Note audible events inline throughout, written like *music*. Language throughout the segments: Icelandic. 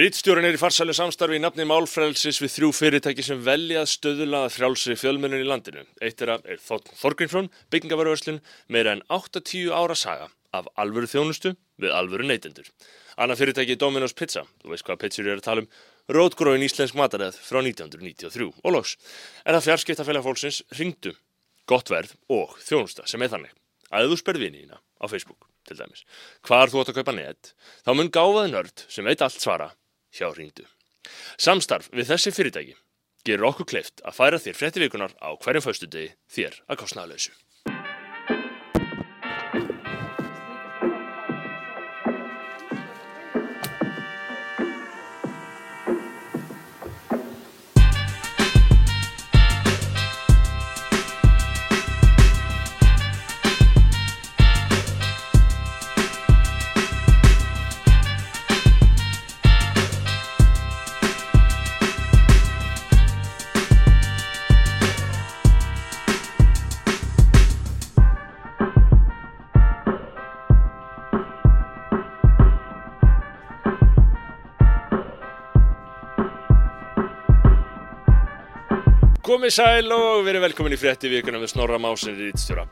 Rittstjórin er í farsæli samstarfi í nafni Málfrælsis við þrjú fyrirtæki sem velja að stöðula að frjálsri fjölmennin í landinu. Eitt er að er Þorgrímsson, byggingavarverslun, meira en 8-10 ára saga af alvöru þjónustu við alvöru neytendur. Annað fyrirtæki er Domino's Pizza, þú veist hvað pizzur er að tala um, rótgróin íslensk mataræð frá 1993 og loks. Er það fjarskiptafélag fólksins ringdu, gott verð og þjónusta sem er þannig að þú sperð vinið á Facebook til dæmis, hvar þú átt að kaupa net, þá mun gáfaði nörd sem veit allt svara hjá ringdu. Samstarf við þessi fyrirtæki gerur okkur kleift að færa þér frettivíkunar á hverjum faustu degi þér að kostnaðalösu. Komið sæl og verið velkomin í frétti vikuna með Snorra Másin í Rítstjóra.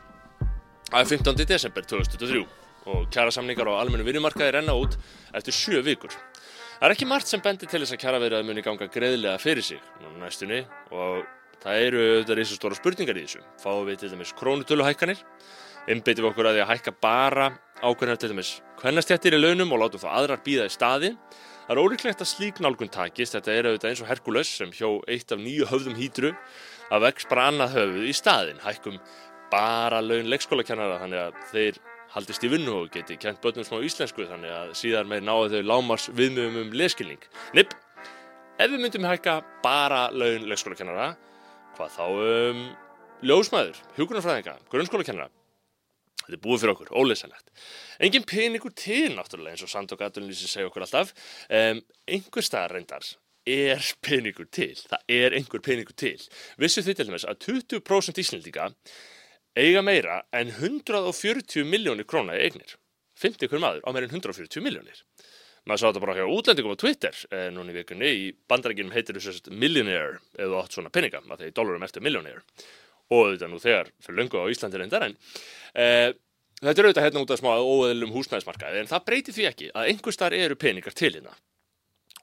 Það er 15. desember 2023 og kjara samningar á almennu vinnumarkaði renna út eftir sjö vikur. Það er ekki margt sem bendir til þess að kjara verið að muni ganga greiðlega fyrir sig næstunni og það eru auðvitað reysa stóra spurningar í þessu. Fáum við til dæmis krónutöluhækkanir, einbeitum við okkur að því að hækka bara ákveðnar til dæmis hvernastjættir í launum og látum þá aðrar býða í staði Það er ólíklegt að slík nálgun takist, þetta er auðvitað eins og Herkules sem hjó eitt af nýju höfðum hýtru að vex bara annað höfuð í staðin, hækkum bara laun leikskólakennara þannig að þeir haldist í vinnu og geti kent börnum smá íslensku þannig að síðan með náðu þau lámars viðmjögum um leskilning. Nipp, ef við myndum hækka bara laun leikskólakennara, hvað þá um ljósmaður, hjókunarfræðinga, grunnskólakennara, Þetta er búið fyrir okkur, ólesanlegt. Engin peningur til náttúrulega eins og Sandok Adunlýsi segja okkur alltaf. Um, einhver staðar reyndar er peningur til. Það er einhver peningur til. Vissu þið til dæmis að 20% íslendinga eiga meira en 140 miljónir króna í eignir. 50 hver maður á meira en 140 miljónir. Maður sá þetta bara hjá útlendingum á Twitter eh, núna í vikunni. Í bandarækjum heitir þessu millionaire eða átt svona peninga. Það er í dólarum eftir millionaire og þetta nú þegar fyrir löngu á Íslandi reyndar en uh, þetta er auðvitað hérna út af smá óeðlum húsnæðismarkaði en það breytir því ekki að einhver starf eru peningar til hérna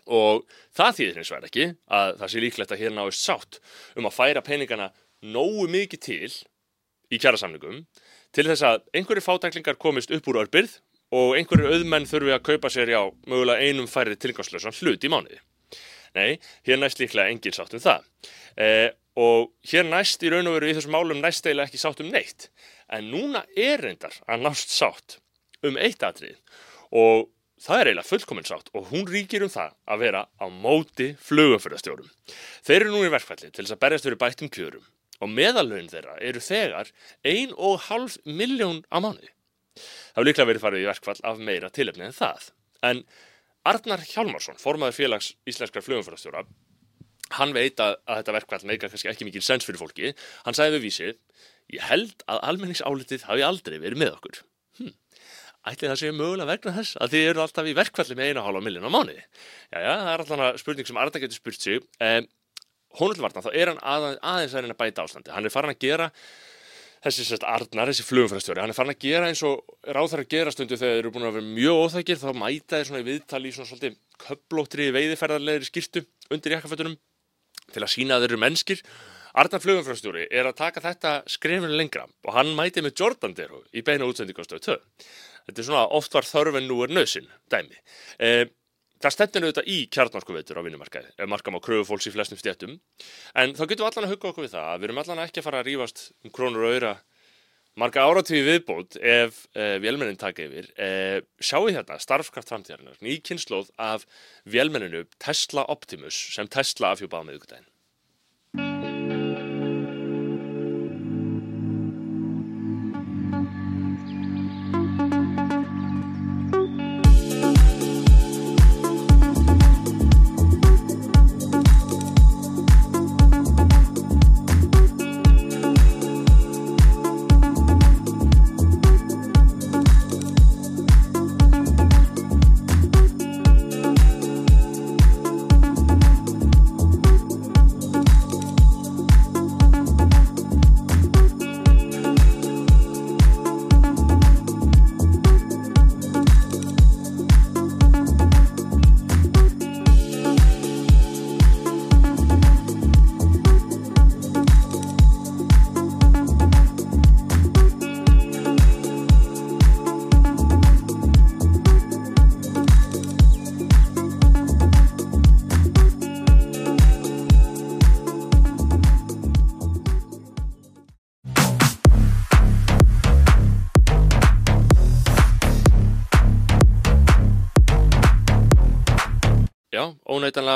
og það þýðir hins vegar ekki að það sé líklegt að hérna áist sátt um að færa peningana nógu mikið til í kjærasamningum til þess að einhverju fátæklingar komist upp úr örbyrð og einhverju auðmenn þurfi að kaupa sér já mögulega einum færið tilgangslösan hlut í mánuði. Nei, hérna næst líklega engin sátt um það. Eh, og hér næst í raun og veru í þessum málum næst eiginlega ekki sátt um neitt en núna er reyndar að nást sátt um eitt atrið og það er eiginlega fullkominn sátt og hún ríkir um það að vera á móti flugumfyrðastjórum. Þeir eru nú í verkfalli til þess að berjast fyrir bættum kjörum og meðalögn þeirra eru þegar 1,5 miljón á mánuði. Það hefur líklega verið farið í verkfall af meira tilefni en það. En Arnar Hjálmarsson, formaður félags íslenskar flugumfyrðastjóra, hann veit að, að þetta verkvall meika kannski ekki mikil sens fyrir fólki hann sagði við vísið ég held að almenningsálitið hafi aldrei verið með okkur. Hm. ætli það séu mögulega vegna þess að þið eru alltaf í verkvalli með eina hálfa millin á mánu já já það er alltaf spurning sem Arna getur spurt sig. Um, hónullvarna þá er hann að, aðeins að reyna bæta ástandi hann er farin að gera þessi sérst Arnar, þessi flugumfærastjóri, hann er farin að gera eins og ráþar að gera stundu þegar þeir eru búin að vera mjög óþækir þá mæta þeir svona í viðtali í svona svolítið köplóttri veiðiferðarleðri skýrtu undir jakkafötunum til að sína að þeir eru mennskir. Arnar Flugumfröðstjóri er að taka þetta skrefinu lengra og hann mæti með Jordan Dero í beina útsendingastöðu 2. Þetta er svona oft var þörfin nú er nöðsin dæmi. E, það stendur auðvitað í kjarnarsku veitur á vinnumarkaði, ef markam á kröfu fólks í flestum stjættum. En þá getum við allan að hugga okkur við það að við erum allan ekki að fara að rýfast um krónur og öyra marga áratvíði viðbót ef eh, vélmennin taka yfir. Eh, sjáu hérna starfkraft framtíðarinnar, ný kynnslóð af vélmenninu Tesla Optimus sem Tesla afhjúpaða með ykkur daginn.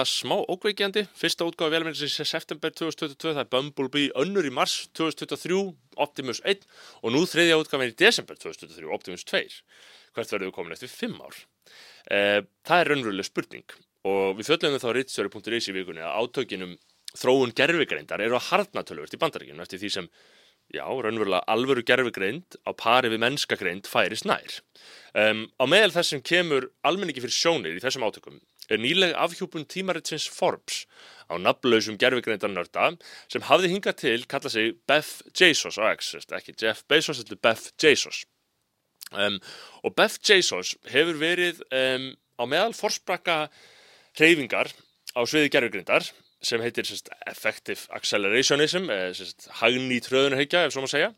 Smá ókveikjandi. Fyrsta útgáfa velminnsins er september 2022, það er Bumblebee önnur í mars 2023, Optimus 1 og nú þriðja útgáfin í desember 2023, Optimus 2. Hvert verður við komin eftir 5 ár? Eh, það er raunveruleg spurning og við fjöldum við þá ritstöru.is í vikunni að átökinum þróun gerfigreindar eru að harna tölvört í bandaríkjunum eftir því sem já, raunverulega alvöru gerfigreind á pari við mennskagreind færis nær. Um, á meðal þess sem kemur almenningi fyrir sjónir í þessum átökum er nýleg afhjúpun tímaritsins Forbes á nafnlausum gerfigreindarnörda sem hafði hingað til kalla sig Beth Jesus á X, ekki Jeff Bezos, þetta er Beth Jesus. Um, og Beth Jesus hefur verið um, á meðal forsprakka hreyfingar á sviði gerfigreindar sem heitir sérst, Effective Accelerationism, hagnýtt hröðunarheikja ef svo maður segja.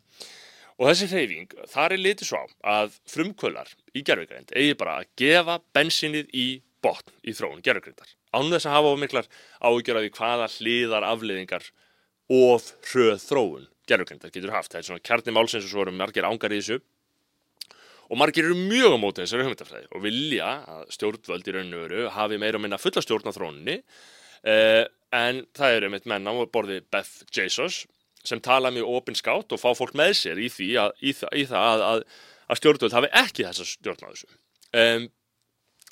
Og þessi hreyfing, þar er litið svo á að frumkvölar í gerfigreind eigi bara að gefa bensinnið í botn í þróun gerfugreindar. Án þess að hafa miklar ágjör af því hvaða hliðar afliðingar of hröð þróun gerfugreindar getur haft. Það er svona kjarni málsins og svo eru margir ángar í þessu og margir eru mjög á mótið þessari hugmyndafræði og vilja að stjórnvöld í rauninu veru hafi meira og minna fulla stjórn á þróunni eh, en það eru meitt menn á borði Beth Jesus sem tala mjög opinskátt og fá fólk með sér í að, í það, í það að, að, að stjórnvöld hafi ekki þessa stjórn á þessu. Um,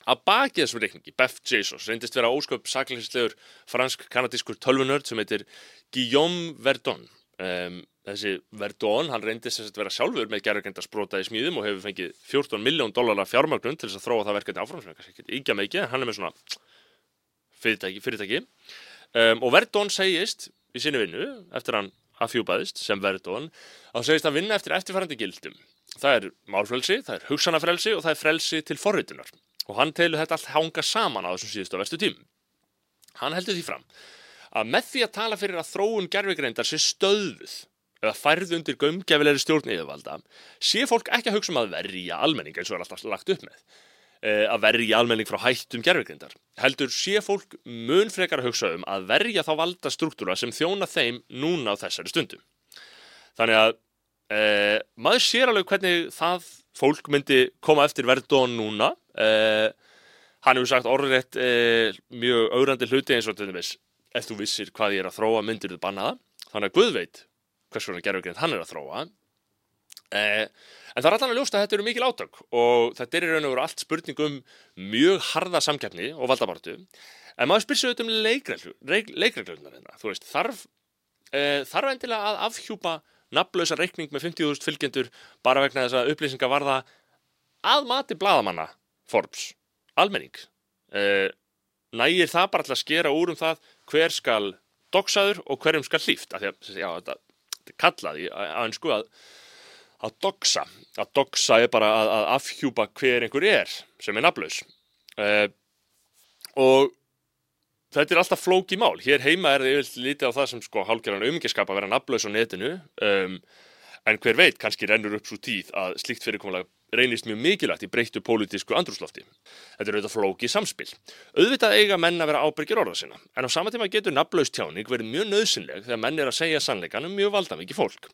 Að baki þessum reikningi, Beth Jesus, reyndist vera ósköp sakleislegur fransk-kanadískur tölvunörd sem heitir Guillaume Verdon. Um, þessi Verdon, hann reyndist að vera sjálfur með gerðarkendarsbrota í smíðum og hefur fengið 14 miljón dólarar fjármagnun til þess að þróa það verkefni áfram sem er kannski ekki ígja mikið, hann er með svona fyrirtæki. fyrirtæki. Um, og Verdon segist í sinni vinnu, eftir hann afhjúpaðist sem Verdon, að segist að vinna eftir eftirfærandi gildum. Það er málfrelsi, það er hugsanafrelsi og það er frelsi til forritunar og hann telur þetta allt hanga saman á þessum síðustu og verstu tím. Hann heldur því fram að með því að tala fyrir að þróun gerfigreindar sé stöðuð eða færð undir gömgefilegri stjórn yfirvalda sé fólk ekki að hugsa um að verja almenning eins og er alltaf lagt upp með eh, að verja almenning frá hættum gerfigreindar. Heldur sé fólk mun frekar að hugsa um að verja þá valda struktúra sem þjóna þeim núna á þessari stundum. Þannig að e, maður sér alveg hvernig það fólk myndi koma eftir verðdón núna hann hefur sagt orðrætt uh, mjög augrandi hluti eins og til dæmis ef þú vissir hvað ég er að þróa myndir þú banna það? Þannig að Guð veit hvers konar gerðugrind hann er að þróa. Uh, en það er alltaf ljóst að þetta eru mikil átök og þetta er í raun og veru allt spurning um mjög harða samkeppni og valdabartu en maður spyr sér auðvitað um leikreglunar hérna. Þú veist þarf þarf endilega að afhjúpa nafnlösa reikning með 50.000 fylgjendur bara vegna þess að upplýsingar varða að mati bladamanna Forbes, almenning. Uh, nægir það bara til að skera úr um það hver skal doksaður og hverjum skal hlýft af því að já, þetta, þetta kallaði að einsku að að doksa, að doksa er bara að, að afhjúpa hver einhver er sem er naflaus uh, og þetta er alltaf flóki mál, hér heima er þið lítið á það sem sko hálfgerðan umgenskap að vera naflaus á netinu. Um, en hver veit kannski rennur upp svo tíð að slikt fyrirkomulega reynist mjög mikilvægt í breyttu pólitísku andrúslofti. Þetta er auðvitað flókið samspil. Auðvitað eiga menn að vera ábyrgir orða sinna, en á sama tíma getur nafnlaust tjáning verið mjög nöðsynleg þegar menn er að segja sannleikan um mjög valdamiki fólk.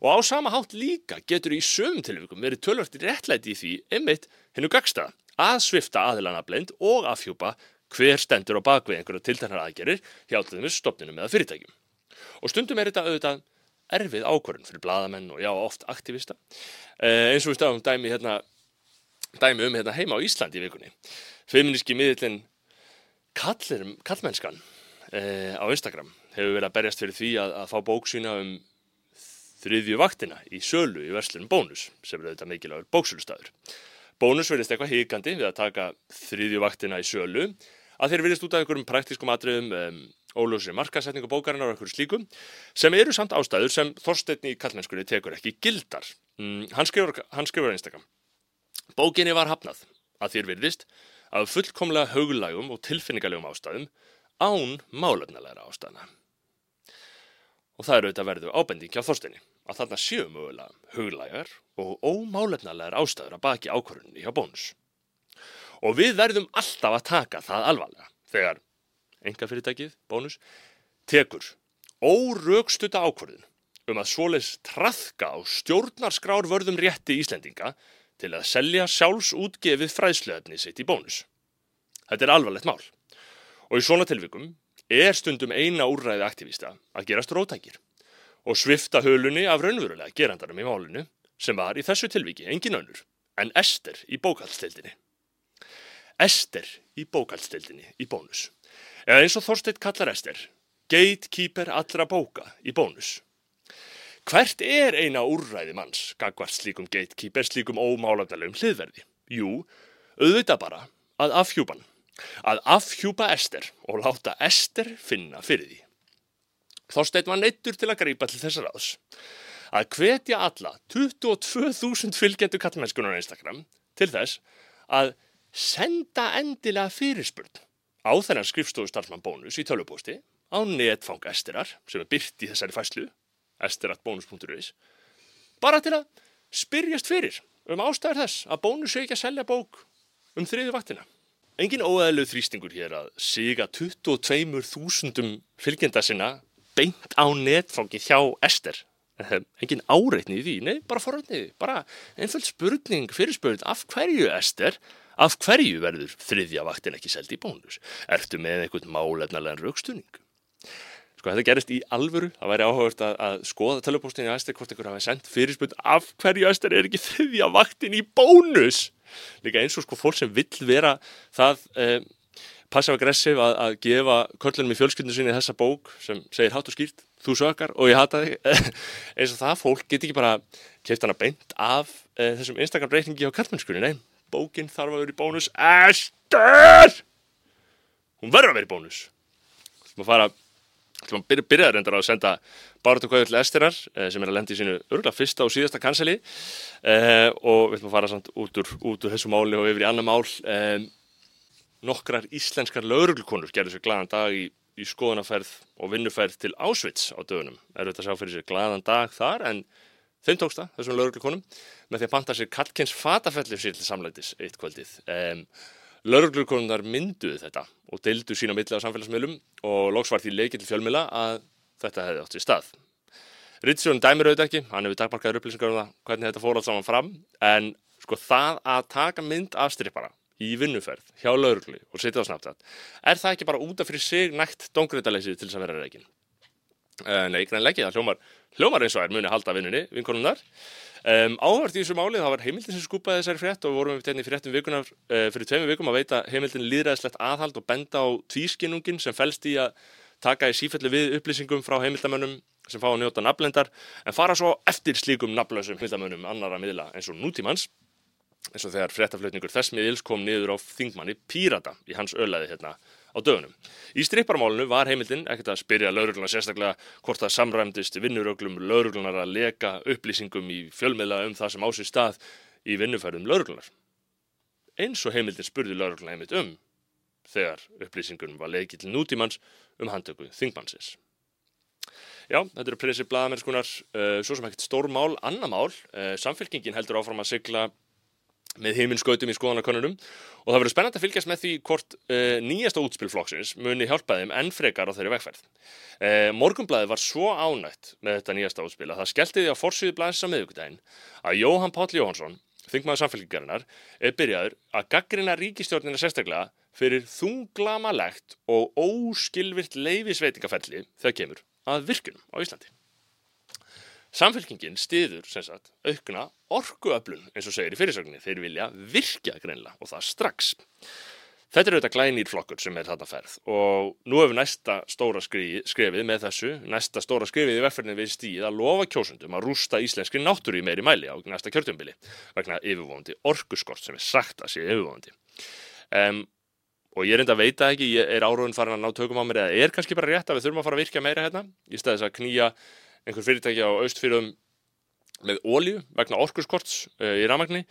Og á sama hátt líka getur í sögum tilvíkum verið tölvört réttlæti í því einmitt hennu gagsta að svifta aðilana blend og afhjúpa hver stendur á bakvið einhverju tiltegnar aðgerir hjá til þess stopninu með fyrirtækjum. Og stundum er þetta auðvitað erfið ákvörðun fyrir bladamenn og já, oft aktivista. Eh, eins og við stafum dæmi, hérna, dæmi um hérna, heima á Íslandi í vikunni. Feministki miðlinn kallmennskan eh, á Instagram hefur verið að berjast fyrir því að, að fá bóksýna um þriðju vaktina í sölu í verslunum Bónus, sem er auðvitað mikilvægur bóksölustafur. Bónus verðist eitthvað híkandi við að taka þriðju vaktina í sölu, að þeir verðist út af einhverjum praktískum atriðum um, ólösri markasetningu bókarinnar og einhverju slíkum sem eru samt ástæður sem Þorstein í kallmennskunni tekur ekki gildar. Mm, hann skrifur, skrifur einstakam. Bókinni var hafnað að þér virðist af fullkomlega hauglægum og tilfinningalegum ástæðum án málefnilegra ástæðana. Og það eru auðvitað verðu ábending hjá Þorsteini að þarna séu mögulega huglægar og ómálefnilegar ástæður að baki ákvörðunni hjá bónus. Og við verðum alltaf að taka það alvarlega þegar enga fyrirtækið, bónus, tekur órögstuta ákvörðin um að svoleis trafka á stjórnarskrárvörðum rétti Íslendinga til að selja sjálfsútgefið fræðsluöfni sitt í bónus. Þetta er alvarlegt mál Og í svona tilvikum er stundum eina úrræði aktivista að gerast rótækir og svifta hölunni af raunverulega gerandarum í málinu sem var í þessu tilviki engin önnur en Ester í bókaldstildinni. Ester í bókaldstildinni í bónus. Eða eins og Þorsteit kallar Ester, gatekeeper allra bóka í bónus. Hvert er eina úrræði manns gagvart slíkum gatekeeper, slíkum ómálandalögum hliðverði? Jú, auðvitað bara að afhjúpan. Að afhjúpa Ester og láta Ester finna fyrir því. Þorstein var neittur til að greipa til þessar aðs. Að hvetja alla 22.000 fylgjendu kallmennskunar Instagram til þess að senda endilega fyrirspurn á þennan skrifstofu starfsmann bónus í tölvupósti á netfang Esterar sem er byrt í þessari fæslu esteratbónus.is bara til að spyrjast fyrir um ástæður þess að bónus sé ekki að selja bók um þriðu vaktina. Engin óæðlu þrýstingur hér að siga 22.000 fylgjenda sinna beint á netfangi hjá Ester. Engin áreitni í því, nei, bara forrætniði, bara einföld spurning, fyrirspurning, af hverju Ester, af hverju verður þriðja vaktin ekki seldi í bónus? Ertu með einhvern málefnarlegan raukstunning? Sko þetta gerist í alvöru, það væri áhugast að, að skoða tölupóstinni að Ester hvort einhver hafi sendt fyrirspund af hverju Ester er ekki þriðja vaktin í bónus. Líka eins og sko fólk sem vill vera það eh, passiv-aggressiv að, að gefa köllunum í fjölskyldinu sinni þessa bók sem segir hát og skýrt, þú sökar og ég hata þig. *laughs* eins og það fólk get ekki bara keipt hana beint af eh, þessum Instagram reyningi á kallmennskunni. Nei, bókin þarf að vera í bónus. Ester! Hún verður að vera í bónus. Þú maður fara Þú byrja, byrjaði reyndar á að senda Báratu Kvæður til Esterar sem er að lendi í sínu örgulega fyrsta og síðasta kanseli eh, og við ætlum að fara samt út úr, út úr þessu máli og yfir í annar mál. Nokkrar íslenskar lauruglukonur gerðu sér gladan dag í, í skoðanaferð og vinnuferð til Ásvits á dögunum. Er þetta sjá fyrir sér gladan dag þar en þeim tókst það, þessum lauruglukonum, með því að panta sér Kalkins fatafellir sér til samlætis eitt kvöldið. Eh, Lörglukonunar mynduðu þetta og deildu sína milli á samfélagsmiðlum og loks var því leikið til fjölmila að þetta hefði átt í stað. Rittsjón dæmir auðvitað ekki, hann hefur dagmarkaður upplýsingar um það hvernig þetta fór allt saman fram en sko það að taka mynd af strippara í vinnuferð hjá lauruglu og setja það snabbt er það ekki bara út af fyrir sig nægt dóngriðalesið til þess að vera reikin? Uh, nei, greinlega ekki, það hljómar, hljómar eins og er muni halda vinnunni, vinkonunnar Um, áhvert í þessu málið, það var heimildin sem skupaði þessari frétt og vorum við hérna í fréttum vikunar uh, fyrir tveimur vikum að veita heimildin líðræðislegt aðhald og benda á tvískinnungin sem fælst í að taka í sífellu við upplýsingum frá heimildamönnum sem fá að njóta nafnlendar en fara svo eftir slíkum nafnlausum heimildamönnum annara miðla eins og nútímans eins og þegar fréttaflutningur þess miðils kom niður á þingmanni Pírata í hans ölaði hérna á dögunum. Í stripparmálunu var heimildin ekkert að spyrja laurugluna sérstaklega hvort það samræmdist vinnuröglum lauruglunar að leka upplýsingum í fjölmiðla um það sem ásið stað í vinnufærðum lauruglunar. Eins og heimildin spurði laurugluna heimilt um þegar upplýsingunum var lekið til nútímans um handtöku þingmannsins. Já, þetta eru prinsip blaðamennskunar, uh, svo sem ekkert stór mál, annar mál, uh, samfélkingin heldur áfram að sigla með heiminskautum í skoðanakonunum og það verður spennand að fylgjast með því hvort uh, nýjasta útspilflokksins muni hjálpa þeim enn frekar á þeirri vegferð. Uh, Morgunblæði var svo ánætt með þetta nýjasta útspil að það skellti því á forsýðu blæðis á miðugdægin að Jóhann Páll Jóhansson, þingmaður samfélgjarinnar, er byrjaður að gaggrina ríkistjórnina sérstaklega fyrir þunglamalegt og óskilvirt leifisveitingafelli þegar kemur að virkunum á Íslandi. Samfélkingin stiður sem sagt aukna orkuöflun eins og segir í fyrirsögninni. Þeir vilja virkja greinlega og það strax. Þetta er auðvitað glænýr flokkur sem er þarna ferð og nú hefur næsta stóra skrifið með þessu, næsta stóra skrifið í vefferðinu við stíð að lofa kjósundum að rústa íslenski náttúru í meiri mæli á næsta kjörtjumbili vegna yfirvóðandi orkuskort sem er sagt að sé yfirvóðandi. Um, og ég er enda að veita ekki, ég er áróðin farin að ná tökum á mér eða er kannski bara rétt að við þurfum að fara að virka meira hérna í staðis að knýja einhver fyrirtæki á austfyrðum með ólju vegna orkuskorts uh, í ramagni.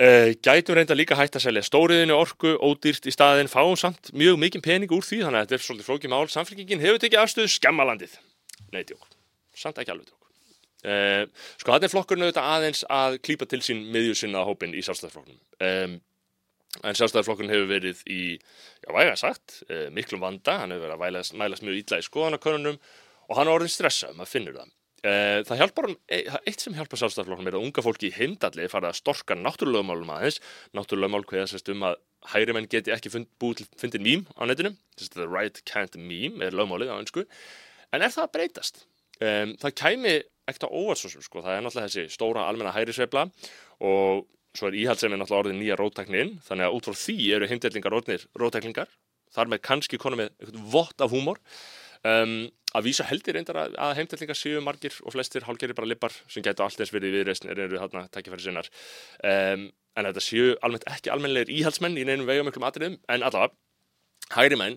Uh, gætum reynda líka hægt að selja stóriðinu orku, ódýrt í staðin, fáum samt mjög mikið pening úr því, þannig að þetta er svolítið flókið mál. Samfélkingin hefur tekið afstöðu skemmalandið. Nei, tjók. Samt ekki alveg tjók. Uh, sko, þetta er flokkurinn auðvitað aðeins að klýpa til sín miðjur sinna hópin í sjálfstæðarflokkunum. Um, en sjálfstæðarflokkurinn hefur verið í, já, væga sagt, miklum vanda. Hann hefur verið að mælast mjög ítla í skoðanakonunum og hann er orðin stressað, maður finnur það. Uh, það hjálpar hann, e, það eitt sem hjálpar sjálfstæðarflokknum er að unga fólki í heimdalli fara að storka náttúrulegumálum aðeins. Náttúrulegumál hverja sérst um að hægri menn geti ekki fund, búið til fundin mím á netinu. Sérst the right can't meme er lögmálið á önsku en er það að breytast? Um, það kæmi ekkert á óvarsosum sko, það er náttúrulega þessi stóra almenna hægri sveifla og svo er íhaldsefni náttúrulega orðin nýja rótæknin þannig að út frá því eru heimdellingar orðnir rótæklingar þar með kannski konum með eitthvað vott af húmor um, að vísa heldur reyndar að, að heimdellingar séu margir og flestir hálgerir bara lippar sem getur allt eins verið viðreysn er eru þarna takkifæri sinnar. Um, en þetta séu almennt ekki almennilegir íhaldsmenn í neinum vegamöklum atriðum en allavega, hægri menn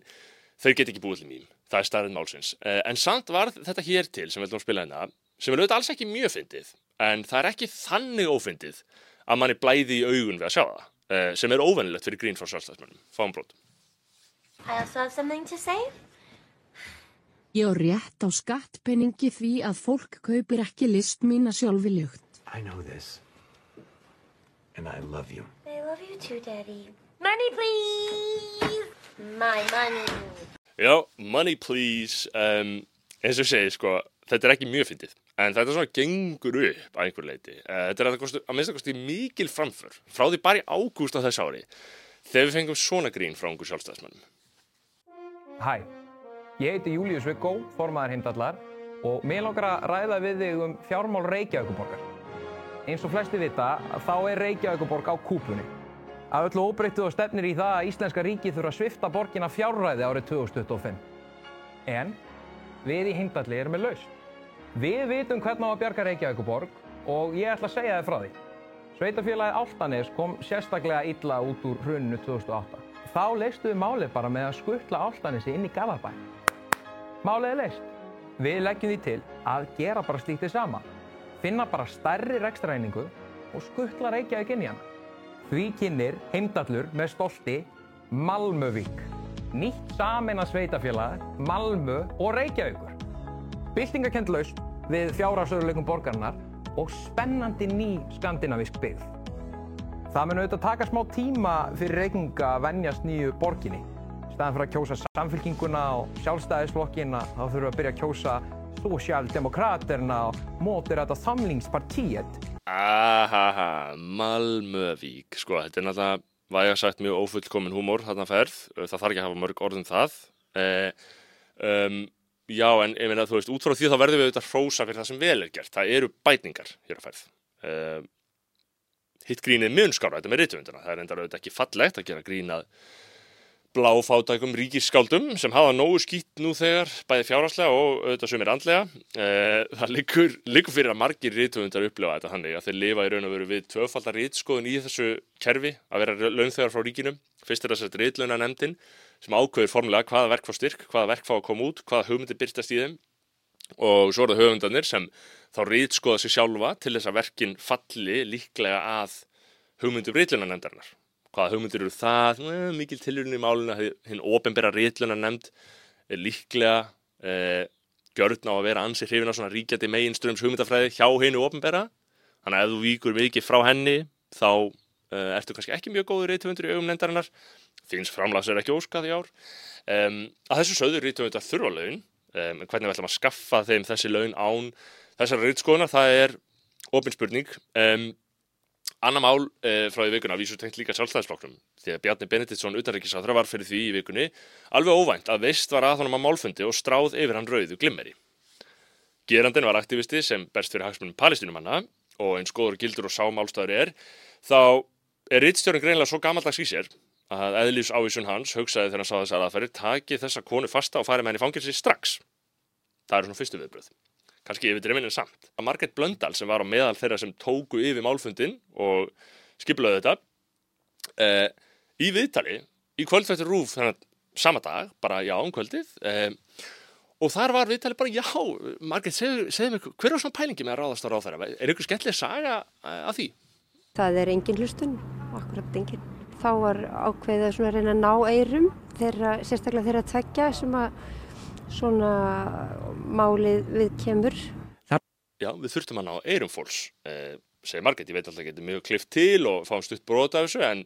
þau get ekki búið til mým, það er staðið málsins. Uh, en samt var þetta hér til sem við ætlum að spila hérna, sem er auðvitað alls ekki mjög fyndið en það er ekki þannig ófyndið að manni blæði í augun við að sjá það uh, sem er óvennilegt fyrir Ég á rétt á skattpenningi því að fólk kaupir ekki list mína sjálfi ljögt. I know this. And I love you. I love you too, Daddy. Money, please! My money. Já, money please um, eins og segi sko þetta er ekki mjög fyndið en þetta svona gengur upp að einhver leiti uh, þetta er að, kostu, að minnst að kosti mikil framför frá því bara í ágúst á þess ári þegar við fengum svona grín frá einhver sjálfstæðismannum Hæ, ég heiti Július Viggo, formaður heimdallar og mér langar að ræða við þig um fjármál Reykjavíkuborgar. Eins og flesti vita, þá er Reykjavíkuborg á kúpunni. Að öllu óbreyttu og stefnir í það að Íslenska ríkið þurfa að svifta borgina fjárræði árið 2025. En við í heimdalli erum með laust. Við vitum hvernig á að bjarga Reykjavíkuborg og ég ætla að segja þið frá því. Sveitafélagið Áltanes kom sérstaklega illa út úr hruninu 2008. Þá leistu við málið bara með að skuttla Áltanesi inn í Garðabæ. Er leist. Við leggjum því til að gera bara slíkt þið sama. Finna bara stærri rekstræningu og skuttla Reykjavík inn í hana. Því kynir heimdallur með stolti Malmövík. Nýtt sameina sveitafélag, Malmö og Reykjavíkur. Byltingakend laust við fjárhásöruleikum borgarinnar og spennandi ný skandinavísk byggð. Það mun auðvitað taka smá tíma fyrir reykinga að venjast nýju borginni. Staðan fyrir að kjósa samfélkinguna og sjálfstæðisflokkina þá þurfum við að byrja að kjósa Socialdemokraterna og Moderata Samlingspartiet. Ahaha, Malmövík. Sko, þetta er náttúrulega væga sagt mjög ófullkomin húmór þarna ferð. Það þarf ekki að hafa mörg orðum það. Eh, um, já en ég meina þú veist, út frá því þá verðum við auðvitað hrósa fyrir það sem vel er gert, það eru bætningar hér að ferð. Eh, hitt grínið mun skára þetta með reytuvunduna, það er enda auðvitað ekki fallegt að gera grínað bláfátækum ríkisskáldum sem hafa nógu skýtt nú þegar, bæði fjárhanslega og auðvitað sem er andlega. Eh, það liggur, liggur fyrir að margir rítvöndar upplifa þetta þannig að þeir lifa í raun og veru við tvöfaldar rítskoðun í þessu kerfi að vera launþegar frá ríkinum. Fyrst er þess að rítlöna nefndin sem ákveður formulega hvaða verk fá styrk, hvaða verk fá að koma út, hvaða hugmyndir byrtast í þeim og svo er það höfundarnir sem þá rítskoða sig sjálfa til þess að verkin falli líklega að hugmyndur rítlöna nefndarinnar hvaða hugmyndir eru það, eh, mikil tilurinn í málinu að hinn ofinbæra rétluna nefnd er líklega eh, gjörðn á að vera ansi hrifin á svona ríkjandi meginströms hugmyndafræði hjá hennu ofinbæra, þannig að ef þú víkur mikið frá henni þá eh, ertu kannski ekki mjög góður réttöfundur í augum nefndarinnar, þins framlags er ekki óskað í ár. Um, að þessu söður réttöfundar þurfa laun, en hvernig við ætlum að skaffa þeim þessi laun án þessara réttskoðunar, það er ofinspurning. Um, Anna mál eh, frá í vikuna vísur tengt líka sjálfstæðisflokknum því að Bjarni Benediktsson utanrikiðsáþra var fyrir því í vikunni alveg óvænt að veist var að honum á málfundi og stráð yfir hann rauðu glimmeri. Gerandin var aktivisti sem berst fyrir hagsmunum palestinumanna og eins góður gildur og sámálstæður er þá er rittstjórn greinlega svo gamaldags í sér að eðlýs ávísun hans hugsaði þegar hann sá þess aðaferri taki þessa konu fasta og fari með henni fangilsi strax. Það er svona fyrstu viðbröð kannski yfir dreifinu samt. Marget Blöndal sem var á meðal þeirra sem tóku yfir málfundin og skiplaði þetta eh, í viðtali í kvöldfættur rúf þannig að sama dag, bara já um kvöldið eh, og þar var viðtali bara já, Marget, segðu mig hver er svona pælingi með að ráðast á ráðfæra? Er ykkur skemmtileg saga eh, að því? Það er engin hlustun, akkurat engin. Þá var ákveðið að reyna að ná eirum þeirra, sérstaklega þeirra tveggja sem að svona málið við kemur. Já, við þurftum að ná eirum fólks, eh, segir Marget, ég veit alltaf að geta mjög klift til og fáum stutt brot af þessu, en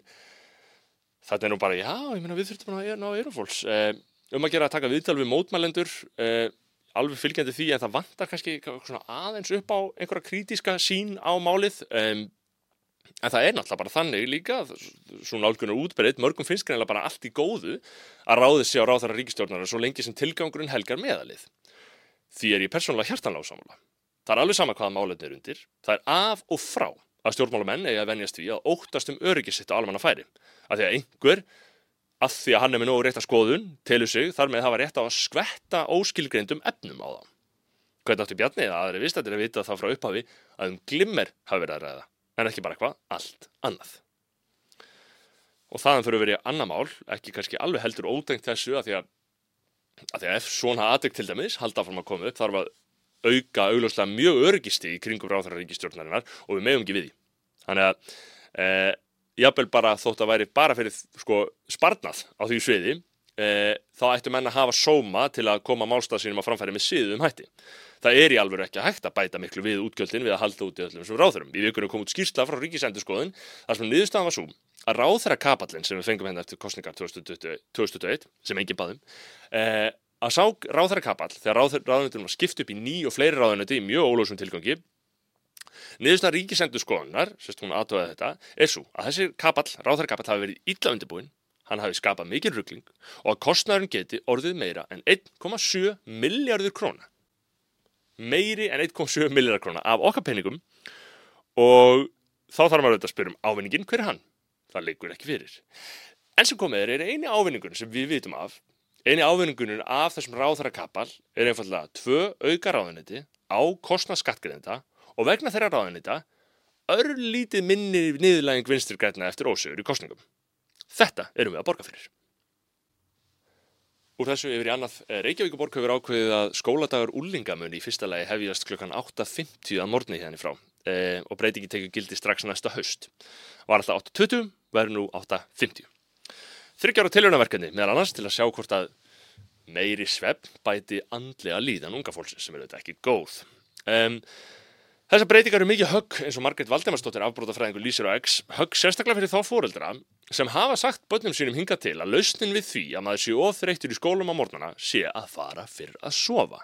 þetta er nú bara, já, ég meina við þurftum að ná eirum fólks. Eh, um að gera að taka viðtal við mótmælendur, eh, alveg fylgjandi því en það vantar kannski aðeins upp á einhverja krítiska sín á málið um, en það er náttúrulega bara þannig líka svo nálgunar útbreyð, mörgum finnst greinlega bara allt í góðu að ráðið sé á ráðara ríkistjórnara svo lengi sem tilgangurinn helgar meðalið. Því er ég persónulega hjartanlega ásamála það er alveg sama hvaða málefni er undir. Það er af og frá að stjórnmálamenn eigi að venjast því að óttast um öryggisitt á almanna færi að því að einhver að því að hann er með nógu rétt að skoðun telur sig þar með hafa rétt á að skvetta óskilgreindum efnum á það. Hvernig áttu Bjarni eða aðri vist að vita það frá upphafi að um glimmer hafi verið að ræða en ekki bara eitthvað allt annað. Og þaðan fyrir að verið annar mál, ekki kannski alveg heldur ódengt þessu að því að, að því að ef svona aðdeg til dæmis halda fram að koma upp þarf að auka augljóslega mjög örgisti í kringum ráðhverja ríkistjórnarinnar og við meðum ekki við því. Þannig að e, jafnvel bara þótt að væri bara fyrir sko, sparnað á því sviði þá ættu menna að hafa sóma til að koma málstað sínum að framfæri með síðum hætti. Það er í alveg ekki að hægt að bæta miklu við útgjöldin við að halda út í öllum sem ráðurum. Í vikunum kom út skýrsla frá Ríkisendurskoðun þar sem niðurstaðan var svo að ráðherra kapallin sem við fengum hennar eftir kostningar 2021 sem enginn baðum e, að sá ráðherra kapall þegar ráðunöndunum var skipt upp í ný og fleiri ráðunöndi í mjög ólósum tilgangi Niðurstað ríkisendur skoðunar, sérst hún aðtöða þetta, er svo að þessi kapall, ráðherra kapall hafi verið illa undirbúin, hann hafi skapað mikil ruggling og að kostnæðurinn geti orðið meira en 1,7 miljardur króna. Meiri en 1,7 miljardar króna af okkar penningum og þá þarf maður auðvitað að spyrja um ávinningin, hver er hann? Það leikur ekki fyrir. En sem komið er, eini ávinningun sem við vitum af, eini ávinningunum af þessum ráðherra kapall er einfallega tvö auka ráðunetti á kostnað skattgreðenda og vegna þeirra ráðanýta örlítið minni niðurlæging vinstir græna eftir ósögur í kostningum. Þetta erum við að borga fyrir. Úr þessu yfir í annað, eh, Reykjavíkuborg hefur ákveðið að skóladagur úlingamöni í fyrsta lagi hefjast klukkan 8.50 að morgni hérna frá e, og breytingi tekið gildi strax næsta haust. Var alltaf 8.20, verður nú 8.50. Þryggjára tilhjónaverkefni meðal annars til að sjá hvort að meiri svepp bæti andlega líðan unga fólksins sem er auðvitað ekki góð. Um, Þessar breytingar eru mikið högg eins og Margret Valdemarsdóttir afbrótafræðingur lýsir á X högg sérstaklega fyrir þá fóreldra sem hafa sagt börnum sínum hinga til að lausnin við því að maður sé ofþreyttur í skólum á mornana sé að fara fyrir að sofa.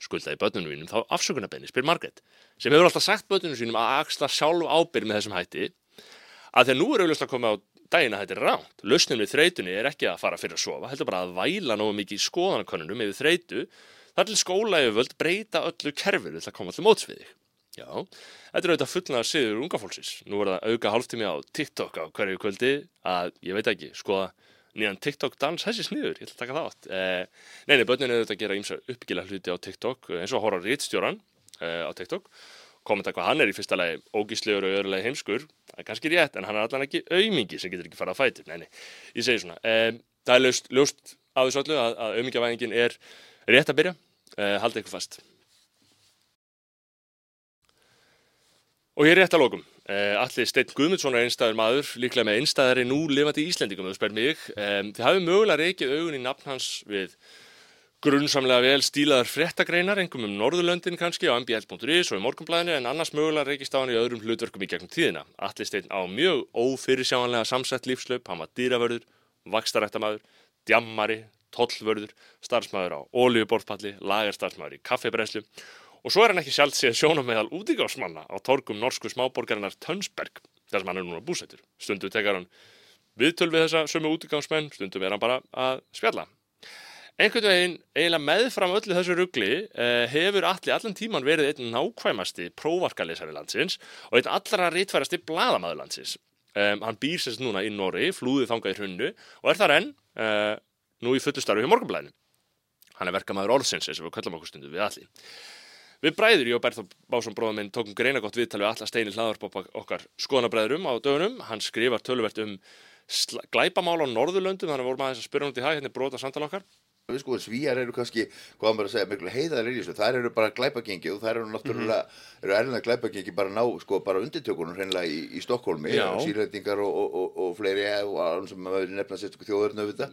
Skuldaði börnunum sínum þá afsökunarbenni, spyr Margret, sem hefur alltaf sagt börnunum sínum að axla sjálf ábyrg með þessum hætti að þegar nú er auðvitað að koma á daginn að þetta er ránt. Lausnin við þreytunni er ekki að fara fyrir að sofa, heldur bara að væla nógu mikið skoðanakönnunum yfir þreytu Það er til skólaöföld breyta öllu kerfið til að koma til mótsviði. Já, þetta er auðvitað fullnaðar siður unga fólksins. Nú er það auka hálftími á TikTok á hverju kvöldi að, ég veit ekki, skoða nýjan TikTok dans þessi sniður, ég ætla að taka það átt. Eh, Neini, börnin er auðvitað að gera ímsa uppgila hluti á TikTok eins og horra rítstjóran eh, á TikTok. Kommenta hvað hann er í fyrsta lagi ógíslegur og öðrulega heimskur. Það er kannski rétt, en hann er allan ekki auðmingi sem getur ekki farað að fæti. Neini, ég segi svona. Eh, það er löst, löst á þessu öllu að, að auðmingjavæðingin er rétt að byrja, uh, halda ykkur fast. Og ég er rétt að lókum. Uh, Allir Steinn Guðmundsson er einstæður maður, líklega með einstæðari nú lifandi Íslendingum, þú spyr mig. Þið hafið mögulega reykið augun í nafn hans við grunnsamlega vel stílaðar frettagreinar, engum um Norðurlöndin kannski á mbl.is og í morgunblæðinu, en annars mögulega reykist á hann í öðrum hlutverkum í gegnum tíðina. Allir Steinn á mjög ófyrirsjáanlega samsett lífslaup, hann var dýravörður, vakstarættamæður, djammari, tollvörður, starfsmæður á ólíuborðpalli, lagarstarfsmæður í kaffebrenslu og svo er hann ekki sjálf séð sjónum meðal útíkásmanna á torgum norsku smáborgarinnar Tönsberg þar sem hann er núna búsettur. Stundu tekar hann viðtöl við þessa sömu útíkásmenn, stundum er hann bara að spjalla. Einhvern veginn, eiginlega meðfram öllu þessu ruggli eh, hefur allir allan tíman verið einn nákvæmasti prófarkalesari landsins og einn allra rítfærasti bladamæður landsins. Um, hann býr sérst núna í Nóri, flúðið þangað í hrunnu og er þar enn uh, nú í fullu starfi hjá morgunblæðinu. Hann er verkamæður orðsins eins og við kallum okkur stundu við allir. Við bræður, ég og Berþór Básson bróðum minn, tókum greina gott viðtal við alla steinir hlaðarpop okkar skoðanabræðurum á dögunum. Hann skrifar töluvert um glæpamál á Norðurlöndum, þannig vorum aðeins að spyrja hún til það, hérna er brota samtal okkar. Sko, svíjar eru kannski, hvað maður að segja, miklu heiðar í þessu, þær eru bara glæpagengi og þær eru náttúrulega, mm. -hmm. eru erlenda glæpagengi bara ná, sko, bara undirtökunum hreinlega í, í Stokkólmi, sírleitingar og, og, og, og fleiri, og alveg sem maður nefna sérstaklega þjóðurnu við þetta,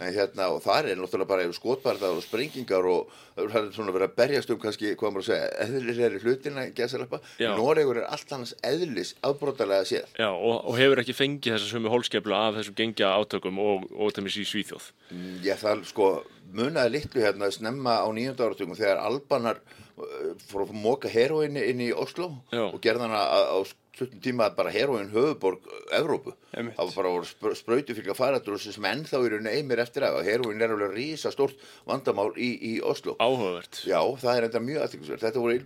en hérna, og þar er náttúrulega bara skotbarðar og sprengingar og það er svona verið að berjast um kannski, hvað maður að segja, eðlilegri hlutina, gesalappa, Noregur er allt hans eðlis afbrótalega séð. Já, og hefur ekki fengið þessa munaði litlu hérna snemma á nýjönda áratugum þegar Albanar uh, fór að móka heroin inn í Oslo Já. og gerði hana á, á stuttum tíma bara heroin höfuborg Evrópu. Einmitt. Það var bara spr sprautu fylgja faradur sem ennþá eru neymir eftir af. Heroin er alveg rísa stórt vandamál í, í Oslo. Áhugavert. Já, það er enda mjög aðtækksverð. Þetta voru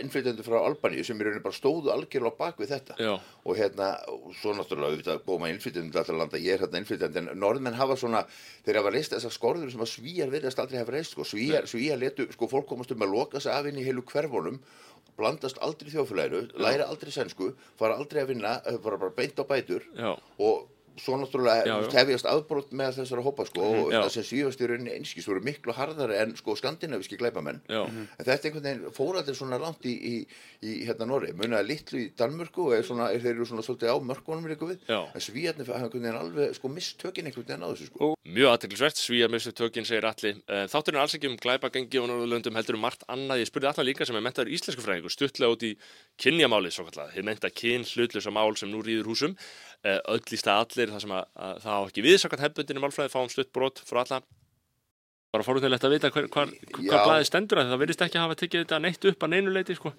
innflytjendur frá Albaníu sem rauninni bara stóðu algjörlega bak við þetta. Já. Og hérna, svo náttúrulega auðvitað góma innflytjendur til allra landa, ég er hérna innflytjend, en norðmenn hafa svona, þeir hafa reist þessar skorður sem að svíjar virðast aldrei hafa reist, sko. Svíjar, svíjar letu, sko, fólk komast um að loka sig af inn í heilu hverfunum, blandast aldrei þjóðfélaginu, læra aldrei sænsku, fara aldrei að vinna, eh, bara, bara beint á bætur Já. og svo náttúrulega hefjast afbrot með þessara hópa sko og Já. það sem síðast í rauninni einskis voru miklu harðari en sko skandinaviski glæpamenn Já. en þetta einhvern veginn fór allir svona langt í, í, í hérna Norri, munaði litlu í Danmörku og er svona, er þeir eru svona svolítið á mörkunum líka við, Já. en svíjarnir hafa einhvern veginn alveg sko mistökin einhvern veginn á þessu sko Mjög aðteklisvert, svíja mistu tökinn, segir allir. Þátturinn er alls ekki um glæpagengi og Norðurlöndum heldur um margt annað. Ég spurði allar líka sem er mentaður íslensku fræðingur, stuttlega út í kynjamáli, svo kallar. Þið menta kyn hlutlösa mál sem nú rýður húsum. Eh, Öll í stað allir, það sem að, að það á ekki viðsakant hefbundinni málfræði, fáum stutt brot frá alla. Bara fórhundilegt að vita hver, hvar, hvað blæði stendur að það virðist ekki hafa tekið þetta neitt upp að neinu leiti, sko.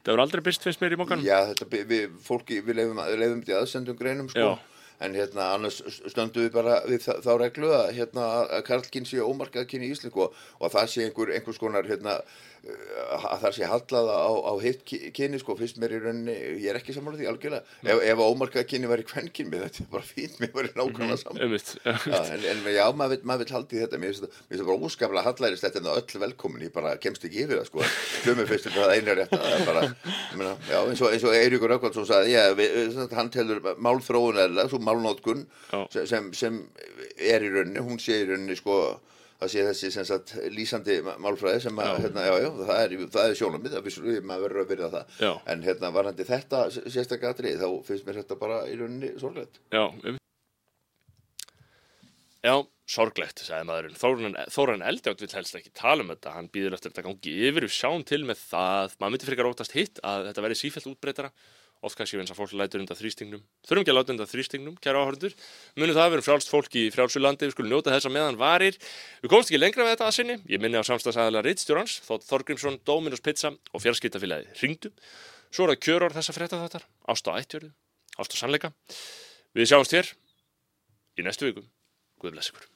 Það voru aldrei byrst finnst mér í mokkanum. Já, þetta, við, fólki, við leifum, leifum þetta í aðsendum greinum sko Já. En hérna annars stöndum við bara við þá, þá reglu að hérna að karlkinn sé ómarkað kynni í Íslingu og, og að það sé einhver, einhvers konar hérna uh, að það sé hallað á, á hitt kynni sko, fyrst mér í rauninni ég er ekki sammála því algjörlega. Ef, ef að ómarkað kynni væri kvennkynni þetta er bara fínt, mér væri nákvæmlega saman Einmitt. Já, en, en já, maður vill, maður vill haldi þetta. Mér finnst það bara óskaplega hallæðist þetta en það öll velkomin, ég bara kemst ekki yfir það sko, hlumir fyrst það einu rétt það er bara, já, eins og, og Eiríkur Rökkvaldsson sagði, já, við- hann telur málþróun Já. sem, sem, er í rauninni, hún sé í rauninni sko, það sé þessi sem sagt lýsandi málfræði sem að, Já. hérna, já, já, það er, það er sjónamið, það vissulega, maður verður að byrja það, Já. en hérna, varandi þetta sérstaklega atrið, þá finnst mér þetta bara í rauninni sorglegt. Já. Já, sorglegt, sagði maðurinn. Þóran, Eldjátt vill helst ekki tala um þetta. Hann býður eftir þetta gangi yfir. Við sjáum til með það. Maður myndi frekar óttast hitt að þetta verði sífælt útbreytara. Oft kannski eins að fólk lætur undan þrýstingnum. Þurfum ekki að láta undan þrýstingnum, kæra áhörndur. Munum það að vera frjálst fólk í frjálsu landi. Við skulum njóta þess að meðan varir. Við komst ekki lengra með þetta að sinni. Ég minni á samstagsæðala Ritstjórans, Þótt Þorgrímsson, Dominus Pizza og fjarskiptafélagi Ringdu. Svo er það kjöror þessa frétta þáttar, ást á ættjörðu, ást á sannleika. Við sjáumst hér í næstu viku. Guð bless ykkur.